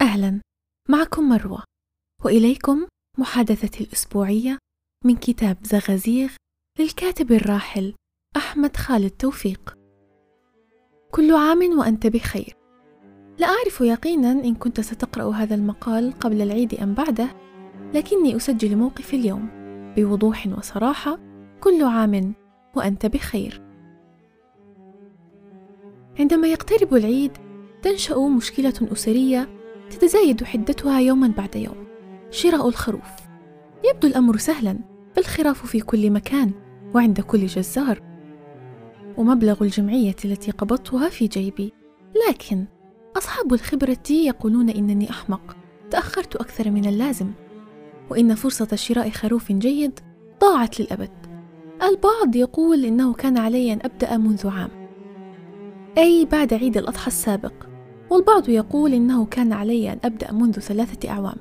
أهلا معكم مروة وإليكم محادثتي الأسبوعية من كتاب زغازيغ للكاتب الراحل أحمد خالد توفيق. كل عام وأنت بخير. لا أعرف يقينا إن كنت ستقرأ هذا المقال قبل العيد أم بعده لكني أسجل موقفي اليوم بوضوح وصراحة كل عام وأنت بخير. عندما يقترب العيد تنشأ مشكلة أسرية تتزايد حدتها يوما بعد يوم. شراء الخروف. يبدو الأمر سهلا فالخراف في كل مكان وعند كل جزار. ومبلغ الجمعية التي قبضتها في جيبي. لكن أصحاب الخبرة يقولون إنني أحمق. تأخرت أكثر من اللازم. وإن فرصة شراء خروف جيد ضاعت للأبد. البعض يقول إنه كان علي أن أبدأ منذ عام. أي بعد عيد الأضحى السابق. والبعض يقول إنه كان علي أن أبدأ منذ ثلاثة أعوام.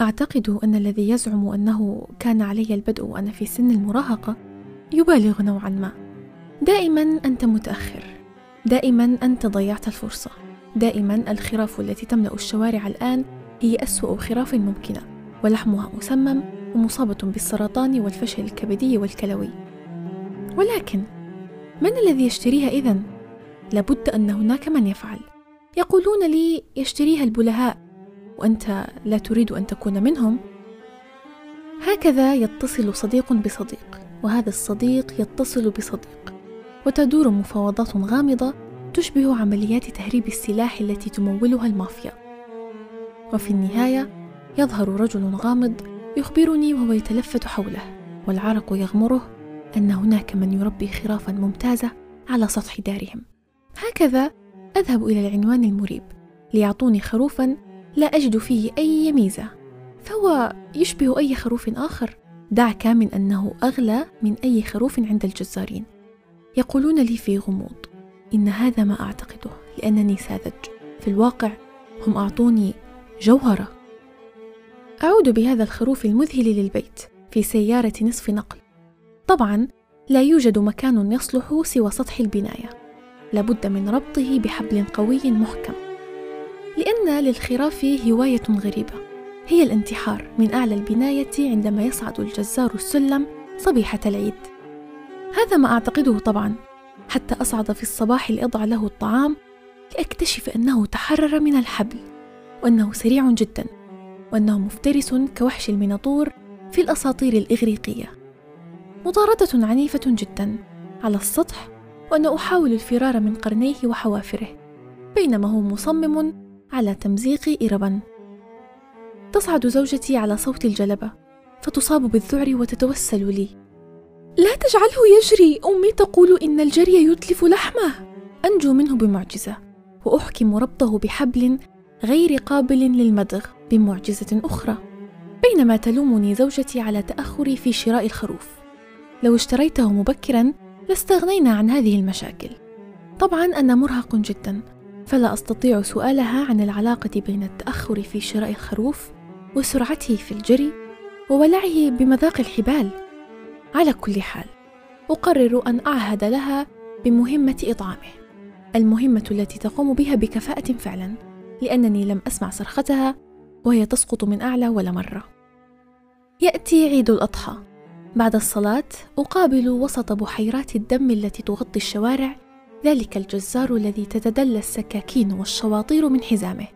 أعتقد أن الذي يزعم أنه كان علي البدء وأنا في سن المراهقة يبالغ نوعا ما. دائما أنت متأخر. دائما أنت ضيعت الفرصة. دائما الخراف التي تملأ الشوارع الآن هي أسوأ خراف ممكنة ولحمها مسمم ومصابة بالسرطان والفشل الكبدي والكلوي. ولكن من الذي يشتريها إذن؟ لابد أن هناك من يفعل. يقولون لي يشتريها البلهاء وأنت لا تريد أن تكون منهم. هكذا يتصل صديق بصديق وهذا الصديق يتصل بصديق وتدور مفاوضات غامضة تشبه عمليات تهريب السلاح التي تمولها المافيا. وفي النهاية يظهر رجل غامض يخبرني وهو يتلفت حوله والعرق يغمره أن هناك من يربي خرافا ممتازة على سطح دارهم. هكذا أذهب إلى العنوان المريب. ليعطوني خروفا لا أجد فيه أي ميزة. فهو يشبه أي خروف آخر. دعك من أنه أغلى من أي خروف عند الجزارين. يقولون لي في غموض. إن هذا ما أعتقده لأنني ساذج. في الواقع هم أعطوني جوهرة. أعود بهذا الخروف المذهل للبيت في سيارة نصف نقل. طبعا لا يوجد مكان يصلح سوى سطح البناية. لابد من ربطه بحبل قوي محكم. لأن للخراف هواية غريبة. هي الانتحار من أعلى البناية عندما يصعد الجزار السلم صبيحة العيد. هذا ما أعتقده طبعا. حتى أصعد في الصباح لأضع له الطعام لأكتشف أنه تحرر من الحبل وأنه سريع جدا وأنه مفترس كوحش الميناطور في الأساطير الإغريقية. مطاردة عنيفة جدا على السطح وأنا أحاول الفرار من قرنيه وحوافره بينما هو مصمم على تمزيق إربا. تصعد زوجتي على صوت الجلبة فتصاب بالذعر وتتوسل لي. لا تجعله يجري أمي تقول إن الجري يتلف لحمه. أنجو منه بمعجزة وأحكم ربطه بحبل غير قابل للمدغ بمعجزة أخرى. بينما تلومني زوجتي على تأخري في شراء الخروف. لو اشتريته مبكرا لاستغنينا عن هذه المشاكل. طبعا أنا مرهق جدا فلا أستطيع سؤالها عن العلاقة بين التأخر في شراء الخروف وسرعته في الجري وولعه بمذاق الحبال. على كل حال أقرر أن أعهد لها بمهمة إطعامه المهمة التي تقوم بها بكفاءة فعلا لأنني لم أسمع صرختها وهي تسقط من أعلى ولا مرة. يأتي عيد الأضحى. بعد الصلاة أقابل وسط بحيرات الدم التي تغطي الشوارع ذلك الجزار الذي تتدلى السكاكين والشواطير من حزامه.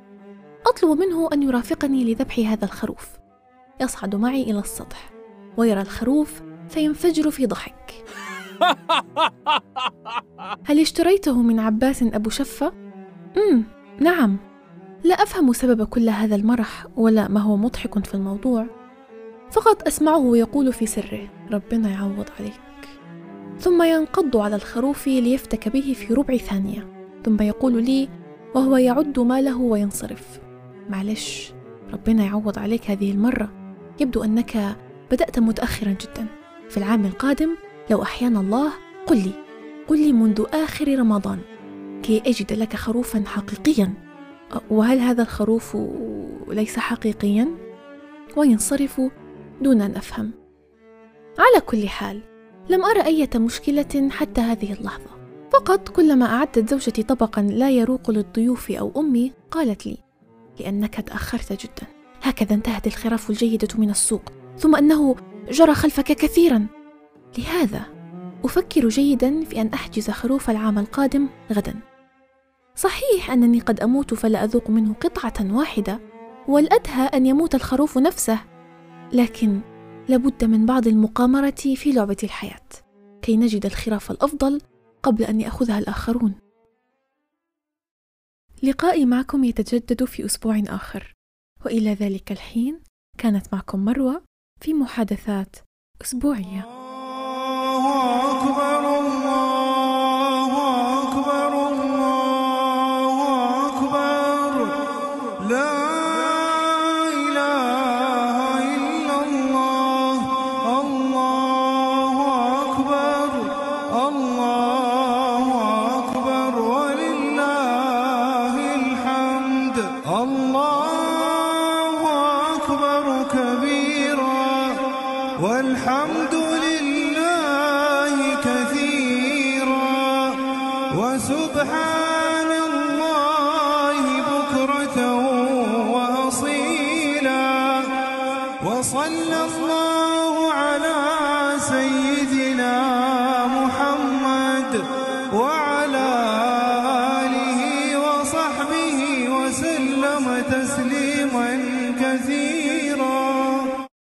أطلب منه أن يرافقني لذبح هذا الخروف. يصعد معي إلى السطح. ويرى الخروف فينفجر في ضحك. هل اشتريته من عباس أبو شفة؟ امم نعم. لا أفهم سبب كل هذا المرح ولا ما هو مضحك في الموضوع. فقط أسمعه يقول في سره ربنا يعوض عليك. ثم ينقض على الخروف ليفتك به في ربع ثانية. ثم يقول لي وهو يعد ماله وينصرف. معلش ربنا يعوض عليك هذه المرة. يبدو أنك بدأت متأخرا جدا. في العام القادم لو أحيانا الله قل لي. قل لي منذ آخر رمضان. كي أجد لك خروفا حقيقيا. وهل هذا الخروف ليس حقيقيا؟ وينصرف دون أن أفهم. على كل حال لم أرى أي مشكلة حتى هذه اللحظة. فقط كلما أعدت زوجتي طبقا لا يروق للضيوف أو أمي قالت لي لأنك تأخرت جدا. هكذا انتهت الخراف الجيدة من السوق ثم أنه جرى خلفك كثيرا. لهذا أفكر جيدا في أن أحجز خروف العام القادم غدا. صحيح أنني قد أموت فلا أذوق منه قطعة واحدة والأدهى أن يموت الخروف نفسه لكن لابد من بعض المقامرة في لعبة الحياة كي نجد الخراف الأفضل قبل أن يأخذها الآخرون. لقائي معكم يتجدد في أسبوع آخر. وإلى ذلك الحين كانت معكم مروة في محادثات أسبوعية. الله أكبر الله أكبر الله أكبر. لا الله أكبر كبيرا والحمد لله كثيرا. وسبحان الله بكرة وأصيلا. وصلى الله على سيدنا محمد وعلى